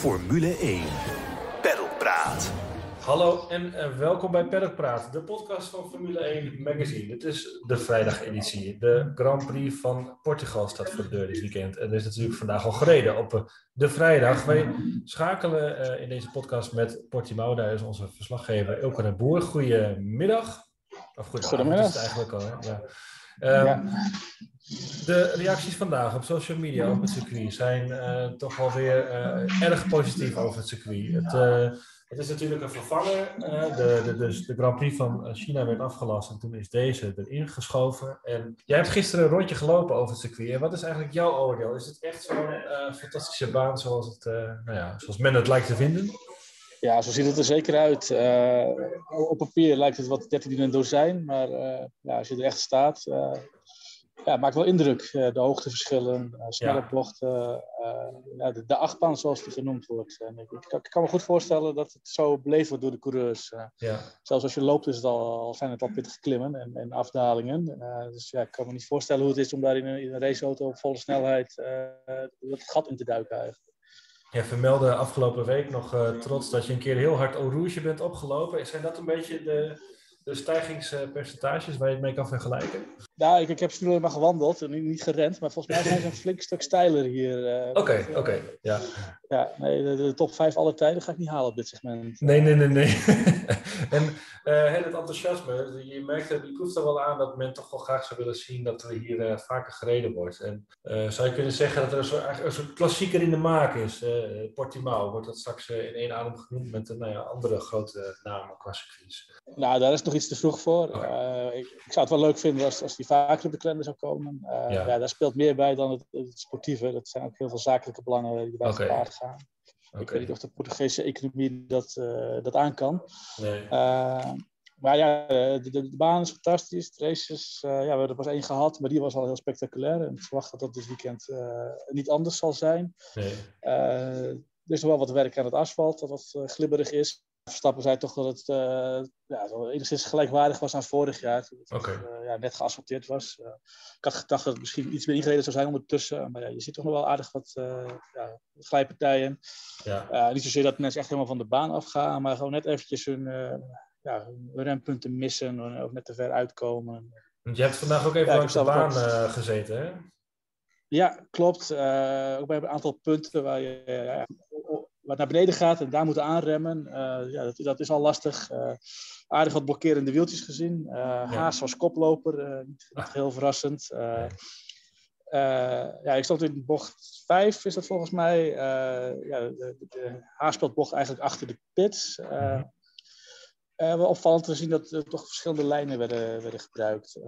Formule 1. Peddelpraat. Hallo en uh, welkom bij Paddock Praat, de podcast van Formule 1 Magazine. Dit is de vrijdageditie. De Grand Prix van Portugal staat voor de deur dit weekend. En er is natuurlijk vandaag al gereden op uh, de vrijdag. Wij schakelen uh, in deze podcast met Portimao. Daar is onze verslaggever Ilke de Boer. Goedemiddag. Of goedemiddag. Is het eigenlijk al, hè? Ja. Ja. De reacties vandaag op social media op het circuit zijn uh, toch wel weer uh, erg positief over het circuit. Het, uh, het is natuurlijk een vervanger. de, de, dus de Grand Prix van China werd afgelast en toen is deze erin geschoven. En jij hebt gisteren een rondje gelopen over het circuit. En wat is eigenlijk jouw oordeel? Is het echt zo'n fantastische baan zoals, het, nou ja, zoals men het lijkt te vinden? Ja, zo ziet het er zeker uit. Uh, op papier lijkt het wat 13 in een dozijn, maar uh, ja, als je er echt staat, uh, ja, maakt wel indruk. de hoogteverschillen, snelle ja. bochten, ja, de, de achtbaan zoals die genoemd wordt. En ik, ik, ik, kan me goed voorstellen dat het zo beleefd wordt door de coureurs. ja. Zelfs als je loopt is het al, zijn het al pittige klimmen en, en afdalingen. dus ja, ik kan me niet voorstellen hoe het is om daar in een, in een raceauto op volle snelheid het gat in te duiken eigenlijk. Ja, vermeldde afgelopen week nog uh, trots dat je een keer heel hard au bent opgelopen. Zijn dat een beetje de, de stijgingspercentages waar je het mee kan vergelijken? Nou, ik, ik heb nu maar gewandeld en niet gerend, maar volgens mij zijn ze een flink stuk steiler hier. Oké, uh, oké, okay, ja. Ja, nee, de, de, top 5 aller tijden ga ik niet halen op dit segment. Nee, nee, nee, nee. en uh, het enthousiasme, je merkt, je proeft er wel aan dat men toch wel graag zou willen zien dat er hier uh, vaker gereden wordt. En uh, zou je kunnen zeggen dat er een soort, een soort klassieker in de maak is? Portimao wordt dat straks in één adem genoemd met nou ja, andere grote namen qua circuits. Nou, daar is nog iets te vroeg voor. Okay. Ik, zou het wel leuk vinden als, als die vaker op de kalender zou komen. Ja. ja. daar speelt meer bij dan het, het, sportieve. Dat zijn ook heel veel zakelijke belangen die bij okay. gepaard gaan. Okay. Ik weet niet of de Portugese economie dat, uh, dat aan kan. Nee. Uh, maar ja, de, de, de, baan is fantastisch. De races, ja, we hebben er pas één gehad, maar die was al heel spectaculair. En ik verwacht dat dat dit weekend niet anders zal zijn. Nee. er is nog wel wat werk aan het asfalt, dat wat glibberig is. Verstappen zei toch dat het uh, ja, enigszins gelijkwaardig was aan vorig jaar. Toen het uh, ja, net geasfalteerd was. Uh, ik had gedacht dat het misschien iets meer ingereden zou zijn ondertussen. Maar ja, je ziet toch nog wel aardig wat ja, glijpartijen. Ja. niet zozeer dat mensen echt helemaal van de baan afgaan. Maar gewoon net eventjes hun, ja, hun rempunten missen. Of net te ver uitkomen. Want je hebt vandaag ook even langs de baan gezeten hè? Ja, klopt. ook bij een aantal punten waar je wat naar beneden gaat en daar moeten aanremmen. Uh, ja, dat, dat, is al lastig. Uh, aardig wat blokkerende wieltjes gezien. Uh, ja. Haas was koploper, niet, niet, heel verrassend. ja, ik stond in bocht 5, is dat volgens mij. ja, de, de Haas speelt bocht eigenlijk achter de pits. Uh, wel opvallend te zien dat er toch verschillende lijnen werden, werden gebruikt.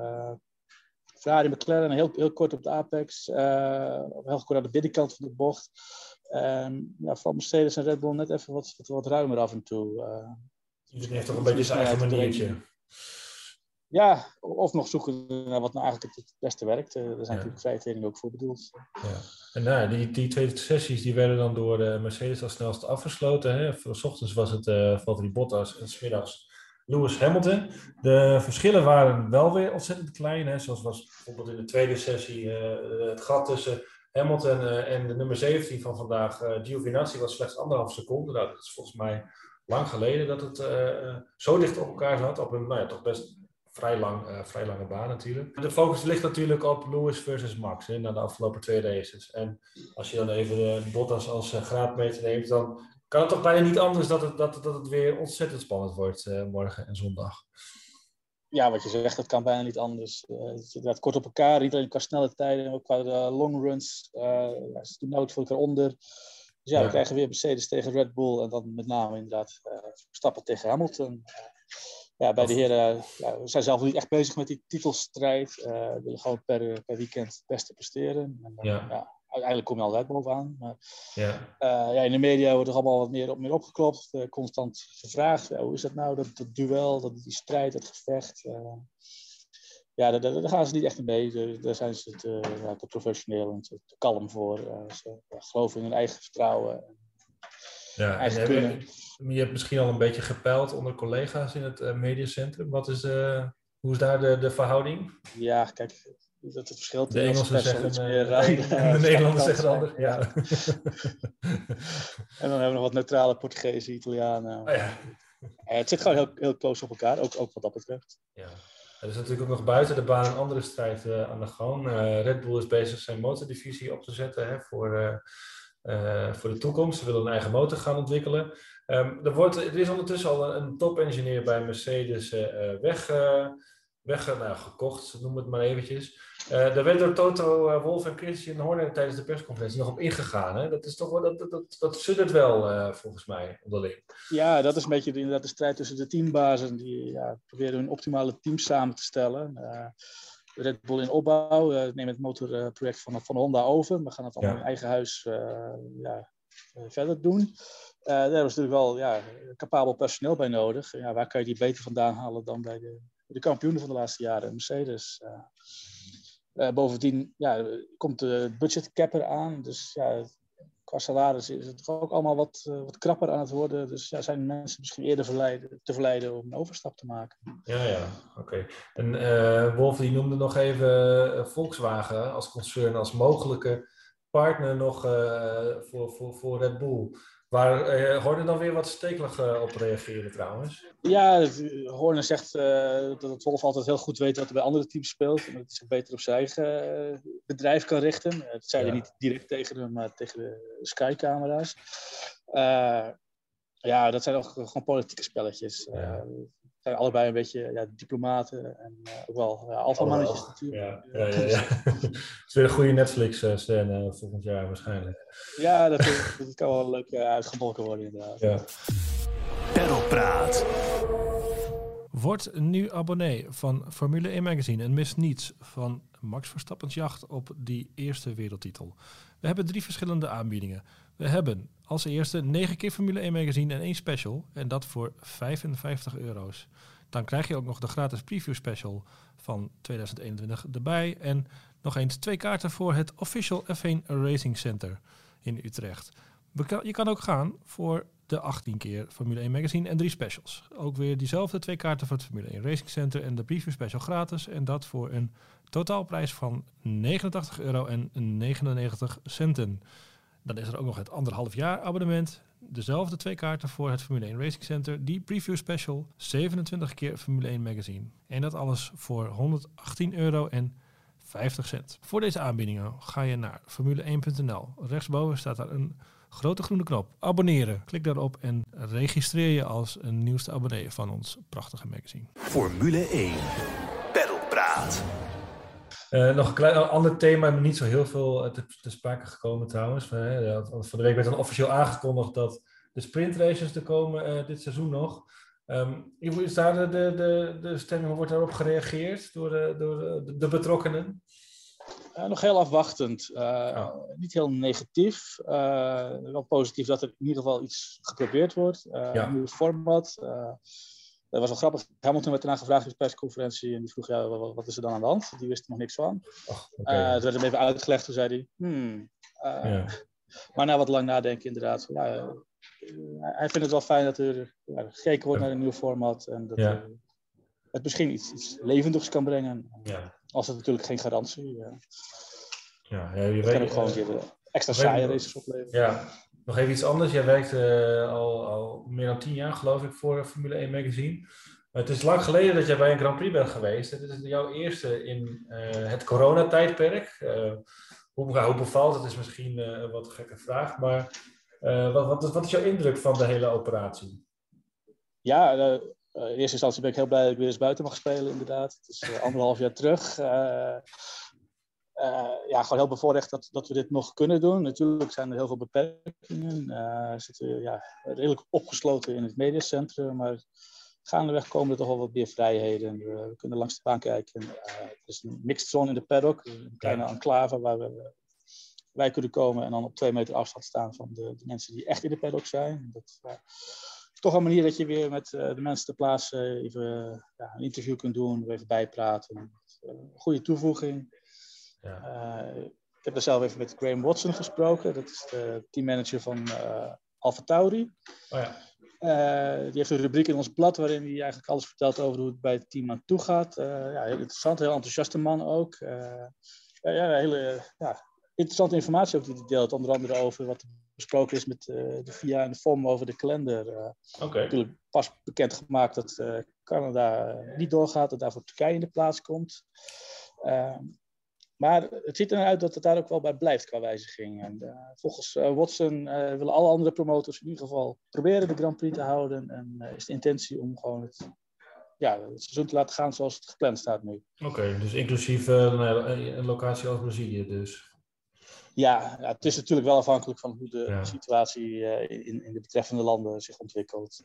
Ferrari McLaren heel, heel kort op de apex, heel kort aan de binnenkant van de bocht. Um, ja, van Mercedes en Red Bull net even wat, wat, wat ruimer af en toe. Uh, Iedereen heeft toch een beetje zijn eigen maniertje. Ja, of nog zoeken naar wat nou eigenlijk het beste werkt. Uh, daar zijn ja. natuurlijk vrije trainingen ook voor bedoeld. Ja. En nou, die, die twee sessies die werden dan door de Mercedes als snelste afgesloten. Hè? S ochtends was het uh, Valtteri Bottas en smiddags Lewis Hamilton. De verschillen waren wel weer ontzettend klein. Hè? Zoals was bijvoorbeeld in de tweede sessie uh, het gat tussen Hamilton uh, en de nummer 17 van vandaag, uh, Giovinazzi, was slechts anderhalf seconde. Nou, dat is volgens mij lang geleden dat het uh, zo dicht op elkaar zat. Op een nou ja, toch best vrij, lang, vrij lange baan natuurlijk. De focus ligt natuurlijk op Lewis versus Max hè, na de afgelopen twee races. En als je dan even Bottas als graadmeter neemt, dan kan het toch bijna niet anders dat het, dat, dat het weer ontzettend spannend wordt morgen en zondag ja, wat je zegt, dat kan bijna niet anders. Uh, het gaat kort op elkaar, alleen qua snelle tijden, ook qua uh, long runs. Uh, ze doen nooit voor elkaar onder. Dus ja, ja, we krijgen weer Mercedes tegen Red Bull en dan met name inderdaad Verstappen tegen Hamilton. ja, bij de heren ja, we zijn zelf niet echt bezig met die titelstrijd. we willen gewoon per, per weekend het beste presteren. En ja uiteindelijk kom je altijd bovenaan. Maar, ja. Uh, ja, in de media wordt er allemaal wat meer, op, meer opgeklopt. Uh, constant gevraagd, hoe is dat nou, dat, dat duel, dat, die strijd, dat gevecht. Uh, ja, daar, daar, gaan ze niet echt mee. Daar zijn ze te, ja, te professioneel en te, te kalm voor. ze geloven in hun eigen vertrouwen. Ja, en. Je, je hebt misschien al een beetje gepeild onder collega's in het mediacentrum. Wat is, hoe is daar de, de verhouding? Ja, kijk, dat het verschil de Engelsen zeggen meer, uh, de, de Nederlanders zeggen anders. Ja. en dan hebben we nog wat neutrale Portugezen, Italianen. Oh, ja. het zit gewoon heel, heel close op elkaar, ook, ook wat dat betreft. Ja. Er is natuurlijk ook nog buiten de baan een andere strijd uh, aan de gang. Uh, Red Bull is bezig zijn motordivisie op te zetten hè, voor, uh, voor de toekomst. Ze willen een eigen motor gaan ontwikkelen. Um, er, wordt, er is ondertussen al een, top-engineer bij Mercedes weg, weg nou, gekocht, noem het maar eventjes. Uh, daar werd door Toto uh, Wolf en Christian Horner tijdens de persconferentie nog op ingegaan. Hè? Dat is toch wel, dat, dat, dat, dat suddert wel uh, volgens mij onderling. Ja, dat is een beetje de, inderdaad de strijd tussen de teambazen. Die ja, proberen hun optimale team samen te stellen. Red Bull in opbouw, nemen het motorproject van, van Honda over. We gaan het allemaal ja. in eigen huis ja, verder doen. daar ze natuurlijk wel ja, capabel personeel bij nodig. Ja, waar kan je die beter vandaan halen dan bij de, de kampioenen van de laatste jaren, Mercedes? Uh, bovendien ja, komt de budgetcap aan. Dus ja, qua salaris is het ook allemaal wat, uh, wat krapper aan het worden. Dus ja, zijn mensen misschien eerder te verleiden om een overstap te maken. Ja, ja, oké. En uh, Wolf die noemde nog even Volkswagen als concern, als mogelijke partner nog voor, voor, voor Red Bull. Waar uh, Horner dan weer wat stekelig uh, op reageren trouwens? Ja, Horner zegt uh, dat het Wolf altijd heel goed weet wat er bij andere teams speelt. En dat hij zich beter op zijn eigen bedrijf kan richten. dat zei hij niet direct tegen hem, maar tegen de Sky-camera's. ja, dat zijn ook gewoon politieke spelletjes. Ja zijn allebei een beetje ja, diplomaten en uh, ook wel alfamannetjes oh, natuurlijk. Ja, ja, ja, ja. het is weer een goede Netflix-scène uh, volgend jaar waarschijnlijk. Ja, dat, dat kan wel leuk uh, uitgebolken worden inderdaad. Ja. Perlpraat. Word nu abonnee van Formule 1 Magazine en mis niets van Max Verstappen's jacht op die eerste wereldtitel. We hebben drie verschillende aanbiedingen. We hebben als eerste 9 keer Formule 1 magazine en één special. En dat voor 55 euro's. Dan krijg je ook nog de gratis preview special van 2021 erbij. En nog eens twee kaarten voor het Official F1 Racing Center in Utrecht. Je kan ook gaan voor de 18 keer Formule 1 magazine en drie specials. Ook weer diezelfde twee kaarten voor het Formule 1 Racing Center en de preview special gratis. En dat voor een totaalprijs van 89 euro en 99 centen. Dan is er ook nog het anderhalf jaar abonnement. Dezelfde twee kaarten voor het Formule 1 Racing Center. Die preview special. 27 keer Formule 1 magazine. En dat alles voor 118 euro en 50 cent. Voor deze aanbiedingen ga je naar formule1.nl. Rechtsboven staat daar een grote groene knop. Abonneren. Klik daarop en registreer je als een nieuwste abonnee van ons prachtige magazine. Formule 1. Pedalpraat. Uh, nog een klein ander thema, niet zo heel veel te, te sprake gekomen trouwens. Van, hè, van de week werd dan officieel aangekondigd dat de sprintraces er komen uh, dit seizoen nog. Um, hoe is daar de, de, de, de stemming? Wordt daarop gereageerd door de, door de, de betrokkenen? Uh, nog heel afwachtend. Uh, Niet heel negatief. Uh, wel positief dat er in ieder geval iets geprobeerd wordt. Ja. Een nieuw format. Dat was wel grappig. Hamilton werd daarna gevraagd in de persconferentie. En die vroeg, ja, wat, is er dan aan de hand? Die wist er nog niks van. Oh, okay. uh, werd hem even uitgelegd. Toen zei hij, hmm. Uh, ja. Maar na wat lang nadenken inderdaad. Ja, hij vindt het wel fijn dat er ja, gekeken wordt naar een nieuw format. En dat ja. het misschien iets, iets levendigs kan brengen. Ja. Als het natuurlijk geen garantie. Ja, je weet, kan ook gewoon een keer extra saaie races opleveren. Ja, nog even iets anders. Jij werkt uh, al, al meer dan tien jaar, geloof ik, voor Formule 1 Magazine. Het is lang geleden dat jij bij een Grand Prix bent geweest. Het is jouw eerste in uh, het coronatijdperk. Uh, hoe, hoe bevalt het? is misschien een wat gekke vraag. Maar wat, wat, is, wat is jouw indruk van de hele operatie? Ja, in eerste instantie ben ik heel blij dat ik weer eens buiten mag spelen, inderdaad. Het is anderhalf jaar terug. Uh, ja, gewoon heel bevoorrecht dat, dat we dit nog kunnen doen. Natuurlijk zijn er heel veel beperkingen. We zitten ja, redelijk opgesloten in het mediacentrum, maar gaandeweg komen er toch wel wat meer vrijheden. We, kunnen langs de baan kijken. Het is een mixed zone in de paddock, een kleine enclave waar we, wij kunnen komen en dan op twee meter afstand staan van de, de mensen die echt in de paddock zijn. Dat is toch een manier dat je weer met de mensen ter plaatse even ja, een interview kunt doen, even bijpraten. goede toevoeging. Ja. Uh, ik heb daar zelf even met Graham Watson gesproken. Dat is de teammanager van uh, Alfa Tauri. Oh ja. die heeft een rubriek in ons blad waarin hij eigenlijk alles vertelt over hoe het bij het team aan toe gaat. ja, heel interessant, heel enthousiaste man ook. ja, hele ja, interessante informatie ook die hij deelt. Onder andere over wat besproken is met de VIA en de FOM over de kalender. Okay. Natuurlijk pas bekendgemaakt dat Canada niet doorgaat, dat daarvoor Turkije in de plaats komt. Maar het ziet eruit dat het daar ook wel bij blijft qua wijziging. En, uh, volgens uh, Watson uh, willen alle andere promotors in ieder geval proberen de Grand Prix te houden. En is de intentie om gewoon het, ja, het seizoen te laten gaan zoals het gepland staat nu. Oké, dus inclusief een locatie als Brazilië dus? Ja, ja, het is natuurlijk wel afhankelijk van hoe de situatie in, in de betreffende landen zich ontwikkelt.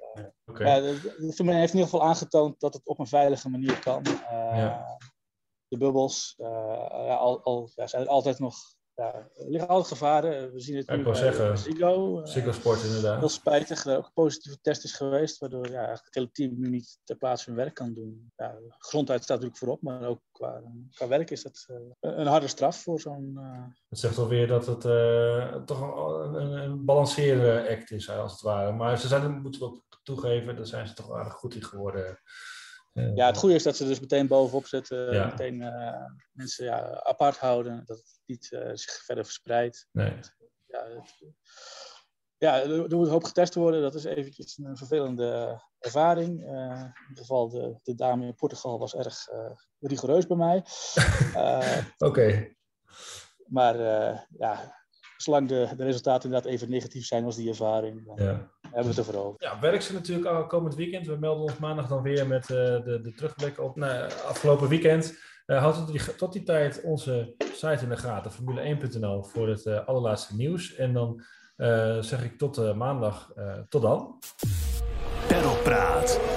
Okay. de, de, de heeft in ieder geval aangetoond dat het op een veilige manier kan. Ja de bubbels. Uh, al, al ja, zijn er altijd nog ja, er liggen altijd gevaren. We zien het nu bij zeggen, Ziggo. Ziggo Sport inderdaad. Heel spijtig dat er ook een positieve test is geweest, waardoor ja, het hele team nu niet ter plaatse hun werk kan doen. Ja, gezondheid staat natuurlijk voorop, maar ook qua, qua werk is dat uh, een harde straf voor zo'n... Uh... Het zegt alweer dat het uh, toch een, een, een balanceerde act is, als het ware. Maar ze zijn, moeten we ook toegeven, daar zijn ze toch aardig goed in geworden ja, het goede is dat ze dus meteen bovenop zitten, meteen uh, mensen ja, apart houden, dat het niet uh, zich verder verspreidt. Nee. Ja, het, ja, er, moet een hoop getest worden, dat is eventjes een vervelende ervaring. Uh, in ieder geval, de, de dame in Portugal was erg rigoureus bij mij. Oké. Okay. Maar ja, zolang de, de resultaten inderdaad even negatief zijn als die ervaring, dan ja. Hebben we het over. Ja, werk ze natuurlijk al komend weekend. We melden ons maandag dan weer met uh, de, de terugblik op nou, afgelopen weekend. Uh, houd tot die, tot die tijd onze site in de gaten, formule1.nl, voor het uh, allerlaatste nieuws. En dan zeg ik tot maandag. tot dan. Perlpraat.